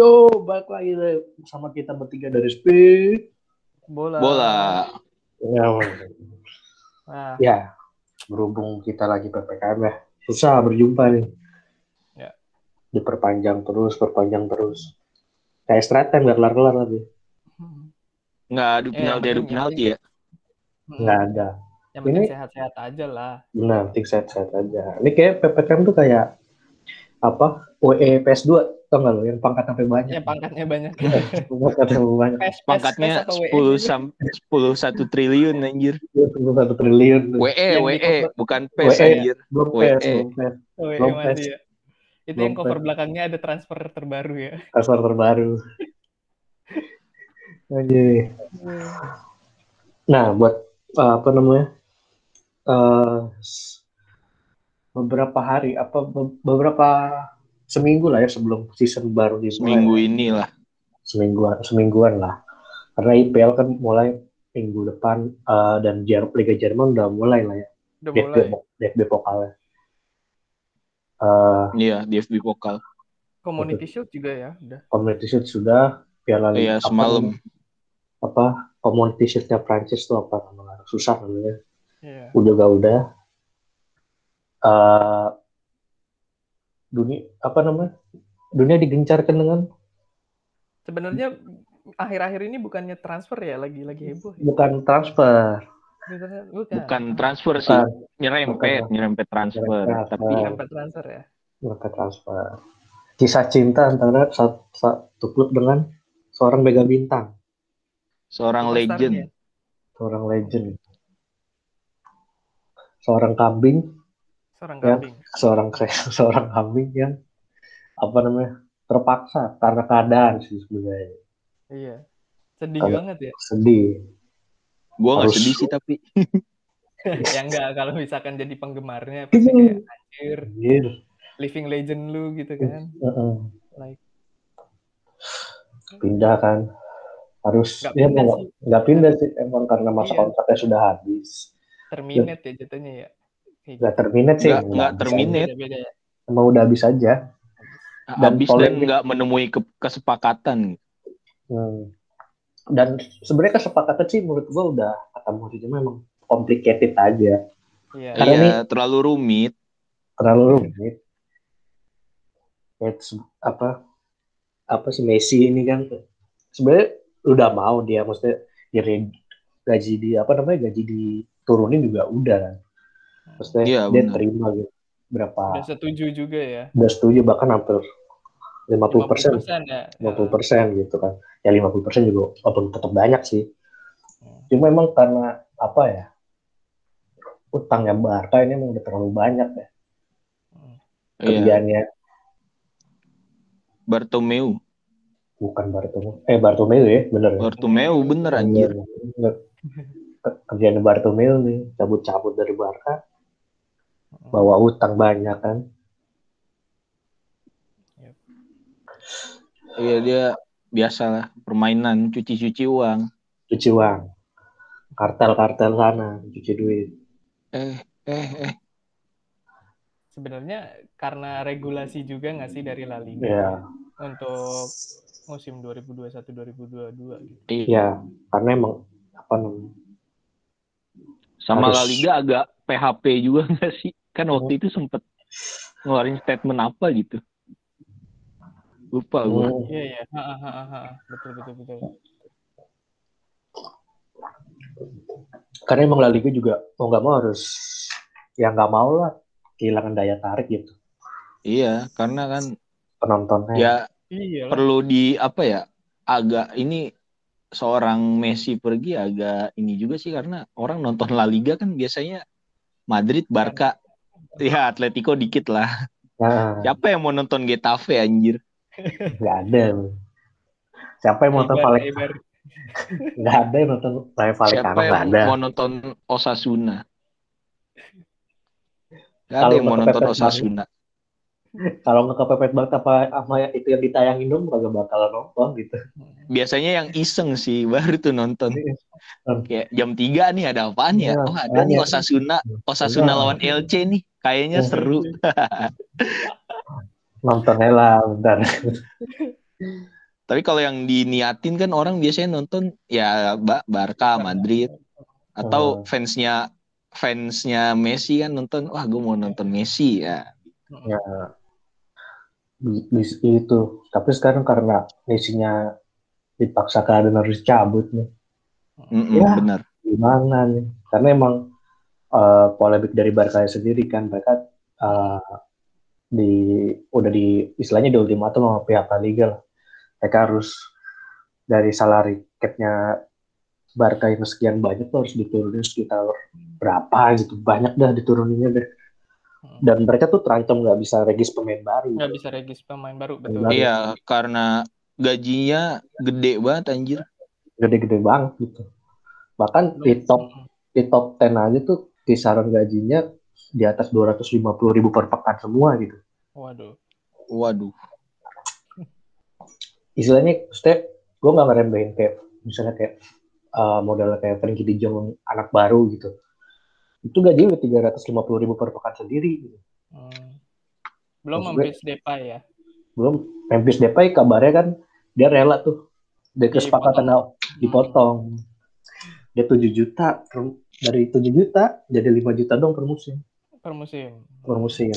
Yo, balik lagi deh sama kita bertiga dari Speed. Bola. Bola. Ya, Nah, ya, berhubung kita lagi PPKM ya, susah berjumpa nih. Ya. Diperpanjang terus, perpanjang terus. Kayak straight time gak kelar-kelar lagi. Nggak adu Eh, penalti, yang adu penalti ya. Nggak ada. yang penting sehat-sehat aja lah. Benar, penting sehat-sehat aja. Ini kayak PPKM tuh kayak apa? WE PS2, tau gak lo? Yang pangkat sampai banyak. Ya pangkatnya banyak. Pangkat sampai banyak. PES, PES, Pangkatnya PES apa WE 10 sih? sam 10 1 triliun anjir. Dia tunggu satu triliun. WE Yang WE bukan PES WE. anjir. Belum WE. WE PES. ya. Itu yang cover PES. belakangnya ada transfer terbaru ya. Kasar terbaru. Anjir. Nah, buat uh, apa namanya? eh, s- beberapa hari apa be- beberapa seminggu lah ya sebelum season baru dimulai. Seminggu inilah. Semingguan, semingguan lah. Karena IPL kan mulai minggu depan eh, dan Jer- Liga Jerman udah mulai lah ya. Udah DFB, mulai. DFB pokalnya. Eh, Iya, DFB Pokal. Community Shield juga ya. Udah. Community Shield sudah, Piala Iya, apa semalam. namanya? apa Community Shield-nya Prancis tuh apa namanya? Susah namanya. Iya. udah gak udah Eh dunia apa namanya dunia digencarkan dengan Sebenarnya akhir-akhir ini bukannya transfer ya, lagi lagi heboh. ya? bukan transfer Bukan. Bukan. Transfer sih, bukan nyerempet, Bukan. nyerempet transfer. Nyerempet Tapi transfer. Sampai transfer ya. bukan transfer kisah cinta antara satu, satu klub dengan seorang mega bintang seorang legend. seorang legend seorang kambing Seorang Ya. kambing. seorang seorang kambing yang apa namanya terpaksa karena keadaan sih sebenarnya Iya. Sedih Kalau- banget ya. sedih Gua nggak sedih sih tapi ya enggak kalau misalkan jadi penggemarnya pasti kayak anjir, Anjir. living legend lu gitu kan. Heeh. Like pindah kan harus Nggak ya pindah sih. nggak pindah sih emang karena masa Iya. kontraknya sudah habis terminate ya jatuhnya ya. Kayak nggak terminate sih Nggak- nggak habis terminate. ya. emang udah habis aja Dan habis dan polemik. nggak menemui ke- kesepakatan. Hmm. dan sebenarnya kesepakatan sih menurut gua udah kata Mourinho memang complicated aja Iya. Karena Iya, ini- terlalu rumit. terlalu rumit It's, apa apa sih Messi ini kan sebenarnya udah mau dia maksudnya dia re- gaji di apa namanya gaji diturunin juga udah kan maksudnya Iya, dia benar. terima gitu berapa Udah setuju juga ya. udah setuju bahkan hampir 50 persen 50% ya. 50 persen gitu kan ya 50 persen juga walaupun tetap banyak sih cuma emang karena apa ya utangnya Barca ini emang udah terlalu banyak ya Iya, kerjaannya Bartomeu. bukan Bartomeu eh Bartomeu ya bener ya Bartomeu bener anjir. Bener. Ke- kerjaan Bartomeu nih cabut-cabut dari Barca bawa utang banyak kan? Iya dia biasalah permainan cuci-cuci uang. cuci uang. Kartel-kartel sana cuci duit. Eh eh eh. Sebenarnya karena regulasi juga nggak sih dari La Liga? Ya untuk musim 2021-2022 gitu. ya karena emang apa namanya sama Harus- La Liga agak PHP juga nggak sih? Kan waktu itu sempet ngeluarin statement apa gitu. Lupa gue. Hmm, Iya iya. Ha, ha, ha, ha. Betul betul betul. karena emang La Liga juga mau nggak mau harus ya nggak mau lah kehilangan daya tarik gitu Iya, karena kan penontonnya ya Iya perlu di apa ya? Agak ini seorang Messi pergi agak ini juga sih karena orang nonton La Liga kan biasanya Madrid, Barca, ya Atletico dikit lah. nah Siapa yang mau nonton Getafe anjir? nggak ada siapa yang mau nonton Eibar. nggak ada yang nonton Vallecano Siapa yang ada mau nonton Osasuna? Gak ada Kalau yang mau nonton. Osasuna. kalau nggak kepepet banget apa sama itu yang ditayangin dong kagak bakal nonton gitu Biasanya yang iseng sih baru tuh nonton. Hmm. Kayak jam 3 nih ada apaan ya? Iya, Oh ada nih. Osasuna. Osasuna Iya. lawan LC nih. Kayaknya seru. nontonnya lah bentar Tapi kalau yang diniatin kan orang biasanya nonton ya Ba- Barca, Madrid atau fansnya fansnya Messi kan nonton wah gue mau nonton Messi ya. ya itu tapi sekarang karena Messi-nya dipaksa keadaan harus cabut nih Mm-mm, Ya. benar. gimana nih karena emang eh, polemik dari Barca sendiri kan mereka eh, di udah di istilahnya di ultimatum sama pihak La Liga lah. mereka harus dari salary cap-nya Barca yang sekian banyak tuh harus diturunin sekitar berapa gitu banyak dah dituruninnya deh dan mereka tuh terancam nggak bisa regis pemain baru. Nggak bisa regis pemain baru betul. Iya, karena gajinya gede banget anjir. gede-gede banget gitu. Bahkan di top di top 10 aja tuh kisaran gajinya di atas 250 ribu per pekan semua gitu. Waduh. Waduh. istilahnya maksudnya gue nggak ngeremehin kayak misalnya kayak uh, modal kayak Frankie De Jong anak baru gitu itu gajinya udah 350 ribu per pekan sendiri gitu. Hmm. belum Maksud gue- Memphis Depay ya belum Memphis Depay kabarnya kan dia rela tuh dari kesepakatan dipotong dia 7 juta per- dari 7 juta jadi 5 juta dong per musim per musim per musim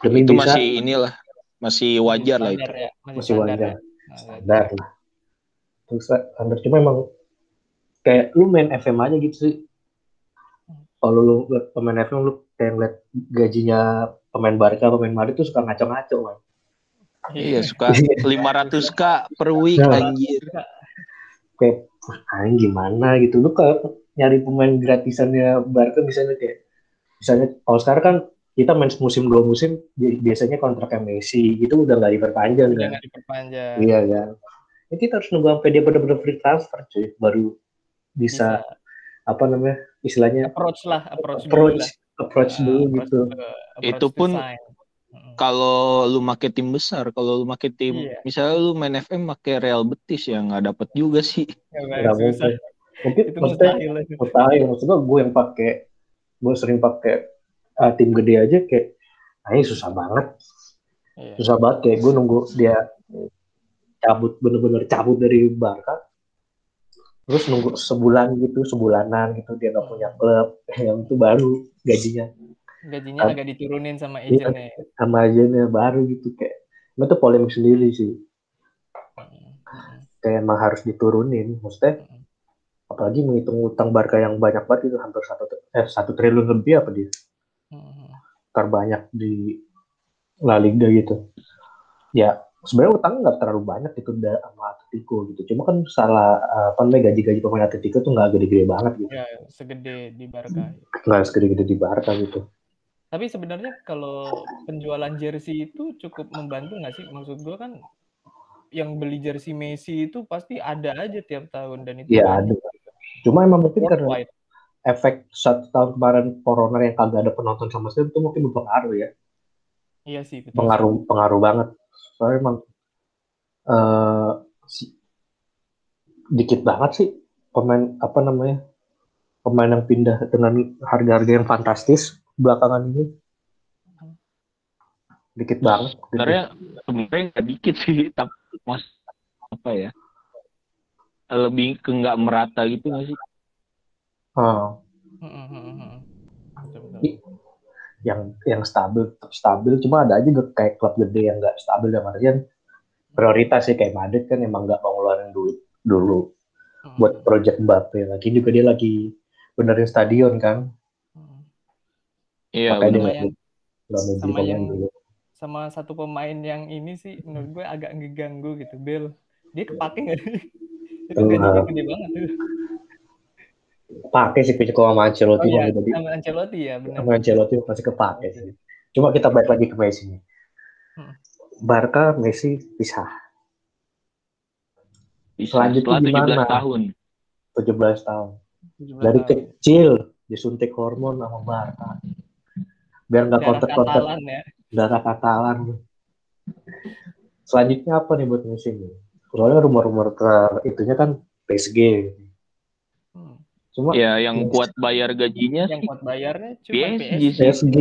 demi Itu bisa masih inilah masih wajar lah itu. Ya, masih, Masih standar wajar. ya. Nah, standar lah terus standar cuma emang kayak lu main FM aja gitu sih kalau lu pemain FM lu kayak ngeliat gajinya pemain Barca pemain Madrid tuh suka ngaco-ngaco kan Iya, suka 500k per week Nah. anjir. kayak "Wah, anjing gimana? Gitu. Lu kalau nyari pemain gratisannya Barca misalnya kayak misalnya kalau sekarang kan kita main musim dua musim bi- biasanya kontraknya Messi gitu udah nggak diperpanjang Udah kan? nggak diperpanjang. iya kan ya, kita harus nunggu sampai dia benar-benar free transfer cuy. Baru bisa, Bisa apa namanya istilahnya approach lah, approach, dulu approach lah. approach Nah, dulu approach gitu dulu, approach Itu pun. Kalau lu make tim besar, kalau lu make tim, Iya. misalnya lu main FM make Real Betis ya nggak dapet juga sih. Ya, nggak mungkin mungkin Itu maksudnya mustahil. mustahil maksudnya gue yang pakai gue sering pakai uh, tim gede aja kayak ah, ini susah banget Iya. susah banget kayak gue nunggu dia cabut bener-bener cabut dari Barca terus nunggu sebulan gitu sebulanan gitu dia nggak punya klub yang itu baru gajinya Gajinya agak diturunin sama Iya. agentnya. sama agennya baru gitu kayak itu polemik sendiri sih Mm-mm. kayak emang harus diturunin maksudnya Mm-mm. apalagi menghitung utang Barca yang banyak banget itu hampir satu eh satu triliun lebih apa dia Mm-mm. terbanyak di La Liga gitu. Ya sebenarnya utangnya nggak terlalu banyak gitu sama Atletico gitu. Cuma kan salah apa namanya gaji-gaji pemain Atletico tuh nggak gede-gede banget gitu. Ya, segede di Barca. Nggak segede-gede di Barca gitu. Tapi sebenarnya kalau penjualan jersey itu cukup membantu nggak sih? Maksud gue kan yang beli jersey Messi itu pasti ada aja tiap tahun dan itu Iya ada. Cuma emang mungkin karena efek satu tahun kemarin corona yang kagak ada penonton sama sekali itu mungkin berpengaruh ya. Iya sih, betul. Pengaruh pengaruh banget. Soalnya emang eh, si- dikit banget sih pemain apa namanya pemain yang pindah dengan harga-harga yang fantastis belakangan ini dikit banget. Sebenarnya sebenarnya nggak dikit sih, tapi mas apa ya? Lebih ke nggak merata gitu nggak sih? Ah, Mm-mm, mm-mm. Betul, betul. i- yang yang stabil tetap stabil. Cuma ada aja kayak klub gede yang nggak stabil yang artian prioritas sih kayak Madrid kan emang nggak mau ngeluarin duit dulu Mm-mm. buat project Mbappe. Lagi juga dia lagi benerin stadion kan. Iya, makanya dia beli Sama pemain yang- dulu. sama satu pemain yang ini sih menurut gue agak ngeganggu gitu Bel dia kepake nggak sih? itu gajinya gede banget. tuh pakai sih kalau sama Ancelotti. Oh iya tadi sama Ancelotti ya benar. sama Ancelotti pasti kepake sih. Cuma kita balik lagi ke Messi nih. Hmm. Barca Messi pisah. Bisa Selanjutnya setelah 17 gimana? tahun. 17 tahun. 17 dari tahun. kecil disuntik hormon sama Barca. Biar nggak darah kontak-kontak. Katalan ya. Darah Katalan. Selanjutnya apa nih buat Messi nih soalnya rumor-rumor ter itunya kan PSG. Cuma Ya, yang kuat bayar gajinya yang sih kuat bayarnya cuma PSG PSG. PSG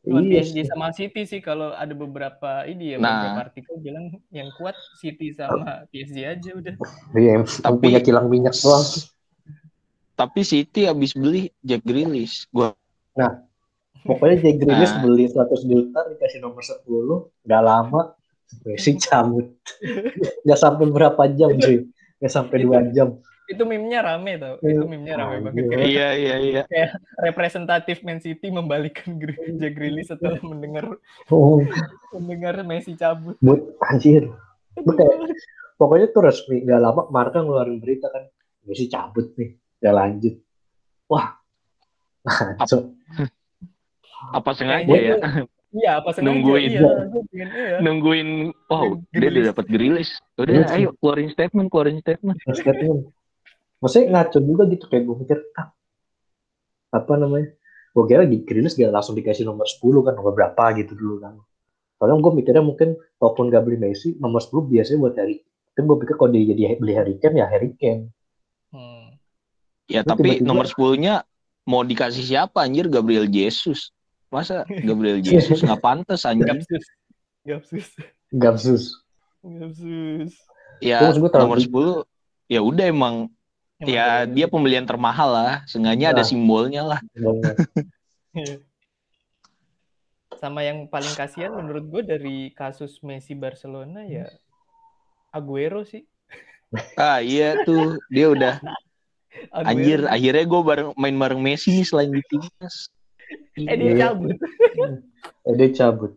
Cuma Iya PSG sama City sih kalau ada beberapa ini ya Nah. beberapa artikel bilang yang kuat City sama PSG aja udah. Iya, Tapi- punya kilang minyak doang. Tapi City habis beli Jack Grealish. Gua Pokoknya Jack Grealish Nah. beli 100 juta dikasih nomor 10, nggak lama Messi cabut. nggak sampai berapa jam sih. Nggak sampai dua jam. Itu meme-nya rame tau. Itu meme-nya rame banget. Iya. Kayak iya iya iya. representatif Man City membalikan Gr- Jack Grealish setelah mendengar Oh, mendengar Messi cabut. buat anjir. Gue kayak, pokoknya tuh resmi nggak lama Marka ngeluarin berita kan Messi cabut nih, nggak lanjut. Wah, ngaco. Apa sengaja ya? Iya, apa sengaja? Nungguin. Iya, iya. Nungguin, wow, dia udah dapat Grealish. Udah, Iya. ayo keluarin statement, keluarin statement. statement. Maksudnya ngaco juga gitu kayak gue mikir ah, apa namanya? Gue kira di Grealish gak langsung dikasih nomor 10 kan nomor berapa gitu dulu kan. Soalnya gue mikirnya mungkin walaupun gak beli Messi nomor 10 biasanya buat Harry. Kan gue pikir kalau dia jadi beli Harry Kane ya Harry Kane. Hmm. Ya, Lu tapi tiba-tiba- nomor 10-nya mau dikasih siapa anjir? Gabriel Jesus. Masa Gabriel Jesus nggak pantas anjir? Gapsus. Gapsus. Gapsus. Gapsus. Ya, Terus nomor 10 ya udah Emang ya dia pembelian termahal lah. Seenggaknya ada Nah. simbolnya lah. Sama yang paling kasihan menurut gue dari kasus Messi Barcelona ya Aguero sih. Ah iya tuh dia udah Aguero. anjir akhirnya gue bareng main bareng Messi nih selain di timnas. Eh dia Iya. cabut. Eh, dia cabut.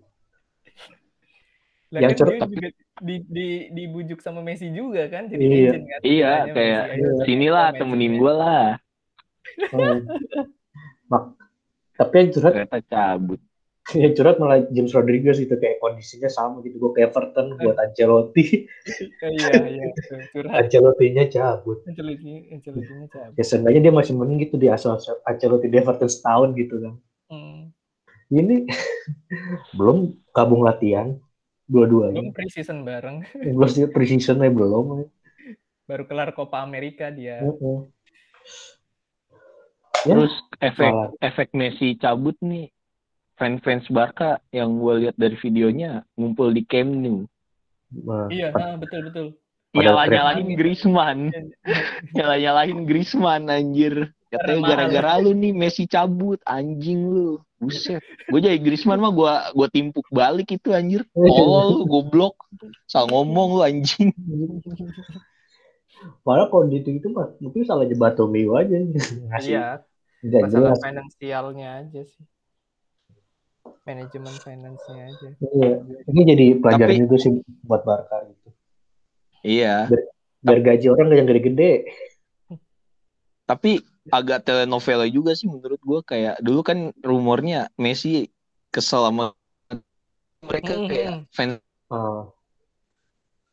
Lah Yang kan cer- dia juga di, di, dibujuk sama Messi juga kan jadi Iya. agent kan. Iya, Istilahnya kayak Messi, ayo sinilah sama temenin gue lah. Hmm. Mak- tapi yang curhat Ternyata cabut. yang curhat malah James Rodriguez itu kayak kondisinya sama gitu gue ke Everton buat Ancelotti Oh, iya iya curhat. Ancelotti-nya cabut Ancelotti Ancelotti-nya cabut. ya seenggaknya dia masih mending gitu di asal Ancelotti di Everton setahun gitu kan Hmm. ini belum gabung latihan dua-duanya Belum pre-season bareng. belum sih preseasonnya belum Baru kelar Copa America dia. Heeh. Ya, Terus efek malah. efek Messi cabut nih. Fans-fans Barca yang gue lihat dari videonya ngumpul di Camp Nou. Nah, Iya, nah, betul betul. Keren. Griezmann. Nyalah-nyalahin Griezmann anjir. Katanya gara-gara lu nih Messi cabut anjing lu. Buset. Gue jadi Griezmann mah gue gua timpuk balik itu anjir. Tolol lu goblok. Salah ngomong lu anjing. malah kalau di itu mah mungkin salah di Bartomeu aja ngasih Iya, nggak masalah jelas finansialnya aja sih. Manajemen finance-nya aja. iya ini jadi pelajaran Tapi- juga sih buat Barca gitu Iya. biar gaji orang yang gede-gede Tapi agak telenovela juga sih menurut gue kayak dulu kan rumornya Messi kesel sama mereka Hmm, kayak hmm. fans Ah,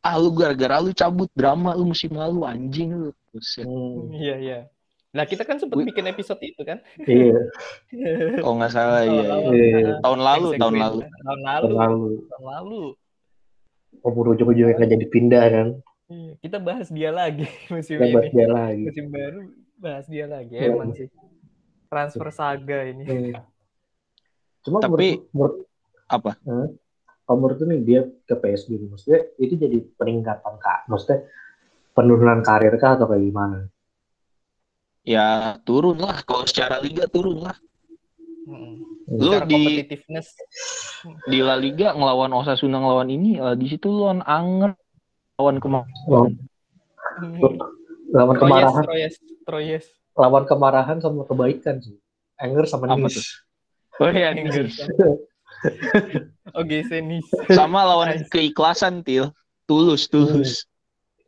ah lu gara-gara lu cabut drama lu musim lalu anjing lu hmm, Iya, iya. Nah, kita kan sempat bikin episode itu kan? iya oh nggak salah iya, iya. Iya. tahun lalu tahun lalu Tahun lalu. terlalu Tahun lalu. umur ujung-ujungnya nggak jadi pindah kan Iya, Kita bahas dia lagi musim kita bahas ini. dia lagi Musim baru bahas dia lagi. Iya. Emang sih. Transfer saga ini. Hmm. cuma Tapi- menurut, menurut apa kalau menurut nih dia ke PSG maksudnya itu jadi peningkatan kak maksudnya penurunan karir kah atau kayak gimana ya turun lah kalau secara liga turun lah Mm-mm. Lu Secara di- competitiveness. di La Liga ngelawan Osasuna ngelawan ini di situ lu lawan Anger lawan kemarin lawan, lawan Troyes, kemarahan Troyes, Troyes. lawan kemarahan sama kebaikan sih Anger sama Nice oh iya Anger. Nice. Oke, Senis. sama lawan keikhlasan til tulus tulus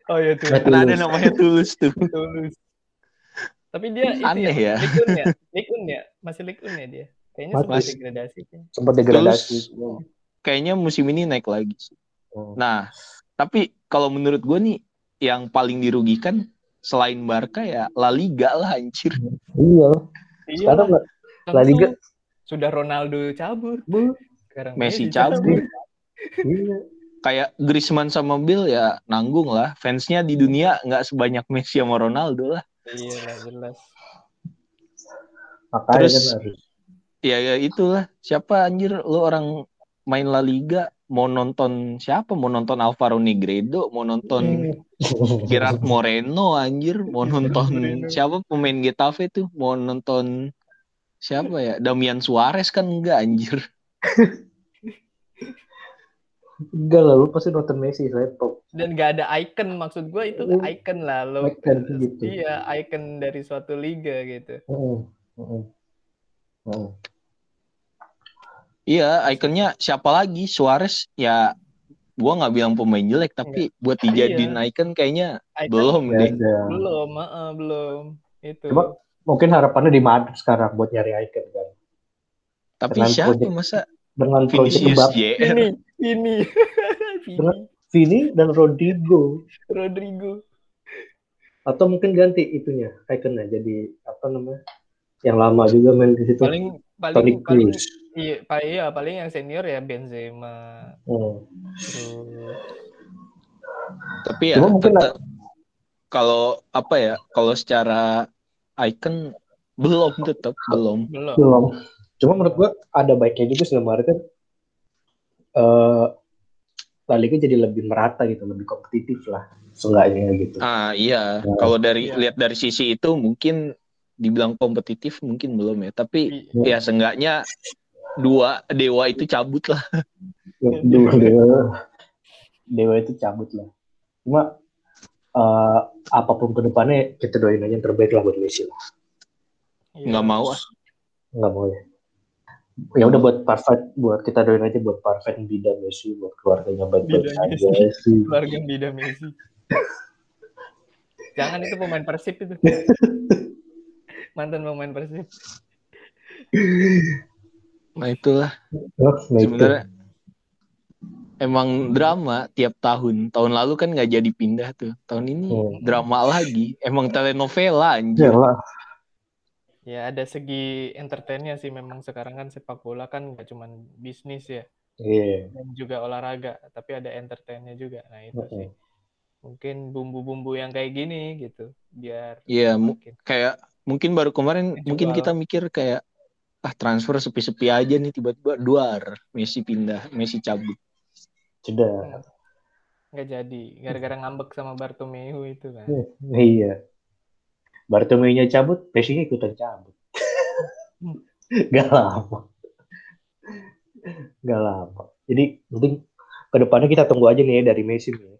Oh iya tuh. Betul. kan ada namanya tulus tuh Tulus. Tapi dia itu Aneh ya. Likun ya? Likun ya? Masih Likun ya dia? Kayaknya sempat Masih. degradasi. kan. sempat degradasi kayaknya musim ini naik lagi Hmm. Nah, tapi kalau menurut gue nih yang paling dirugikan selain Barca ya La Liga lah anjir. iya Iya. sekarang La- La Liga sudah Ronaldo cabut. Sekarang Messi cabut. iya Kayak Griezmann sama Bill ya nanggung lah. Fansnya di dunia nggak sebanyak Messi sama Ronaldo lah. Iya jelas. makanya Terus- kan harus ya, ya itulah siapa anjir lu orang main La Liga mau nonton siapa mau nonton Alvaro Negredo mau nonton Gerard Moreno anjir mau nonton siapa pemain Getafe tuh mau nonton siapa ya Damian Suarez kan enggak anjir Enggak lah, lu pasti nonton Messi laptop. dan gak ada icon maksud gue itu Hmm. icon lah lo Icon gitu. iya icon dari suatu liga gitu Heeh. Heeh. Heeh. Iya ikonnya siapa lagi? Suarez. Ya gua nggak bilang pemain jelek tapi buat dijadiin icon kayaknya Icon belum deh. Ada. belum heeh, belum. Itu. Coba mungkin harapannya di Madrid sekarang buat nyari icon kan. tapi Dengan siapa project- masa? Dengan Vinicius ini ini. Dengan- Vini dan Rodrigo. Rodrigo. Atau mungkin ganti itunya iconnya jadi apa namanya? Yang lama juga main di situ. Paling paling paling Kroos. Iya paling iya paling yang senior ya Benzema. Hmm. terus tapi ya Cuma mungkin tetap kalau apa ya kalau secara icon belum tetap belum. Belum. Belum. Cuma menurut gua ada baiknya juga sebenarnya kan eh La Liga jadi lebih merata gitu lebih kompetitif lah seenggaknya gitu. Ah iya. Nah, kalau dari iya. lihat dari sisi itu mungkin dibilang kompetitif mungkin belum ya. Tapi Iya. ya seenggaknya dua dewa itu cabut lah. Dewa, dewa, dewa itu cabut lah. Cuma eh apa pun ke depannya kita doain aja yang terbaik lah buat Messi lah. Iya. nggak mau ah. Nggak mau ya. Ya udah buat Parfait buat kita doain aja buat Parfait Bida Messi buat keluarganya baik-baik aja sih. Keluarga bida Messi. Jangan itu pemain persib itu. Mantan pemain persib nah itulah Oh, nah itu. sebenarnya emang drama tiap tahun tahun lalu kan nggak jadi pindah tuh tahun ini Hmm. drama lagi emang telenovela anjir Ya lah. ya ada segi entertainnya sih memang sekarang kan sepak bola kan nggak cuman bisnis ya Iya. dan juga olahraga tapi ada entertainnya juga nah itu Mm-mm. sih mungkin bumbu-bumbu yang kayak gini gitu biar Iya, mu- makin kayak mungkin baru kemarin mungkin kita mikir kayak ah transfer sepi-sepi aja nih tiba-tiba duar Messi pindah Messi cabut Sudah. nggak jadi gara-gara ngambek sama Bartomeu itu kan Iya. Bartomeu-nya cabut, Messi-nya ikutan cabut. Gak lama. Gak lama. Jadi penting ke depannya kita tunggu aja nih ya dari Messi nih.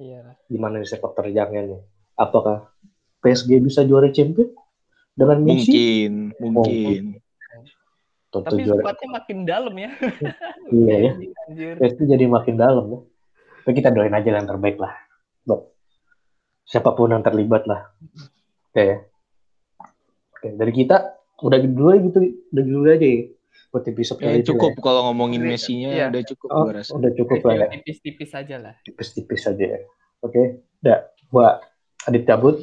iya Gimana nih sepak terjangnya nih. Apakah PSG bisa juara champion dengan Messi? mungkin mungkin Tentu tapi squadnya makin dalam ya Iya ya. anjir PSG jadi makin dalam ya. Tapi kita doain aja yang terbaik lah. Buat siapa pun yang terlibat lah. Oke ya. Oke, dari kita udah dulu aja gitu, udah dulu aja ya. Buat episode ya kali cukup ya. kalau ngomongin Iya. Messi-nya Iya. udah cukup Oh, gua rasa udah cukup lah ya. tipis-tipis aja lah Tipis-tipis aja ya. Oke, udah. Gua Adit cabut.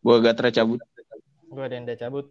gua gatra cabut gue Denda cabut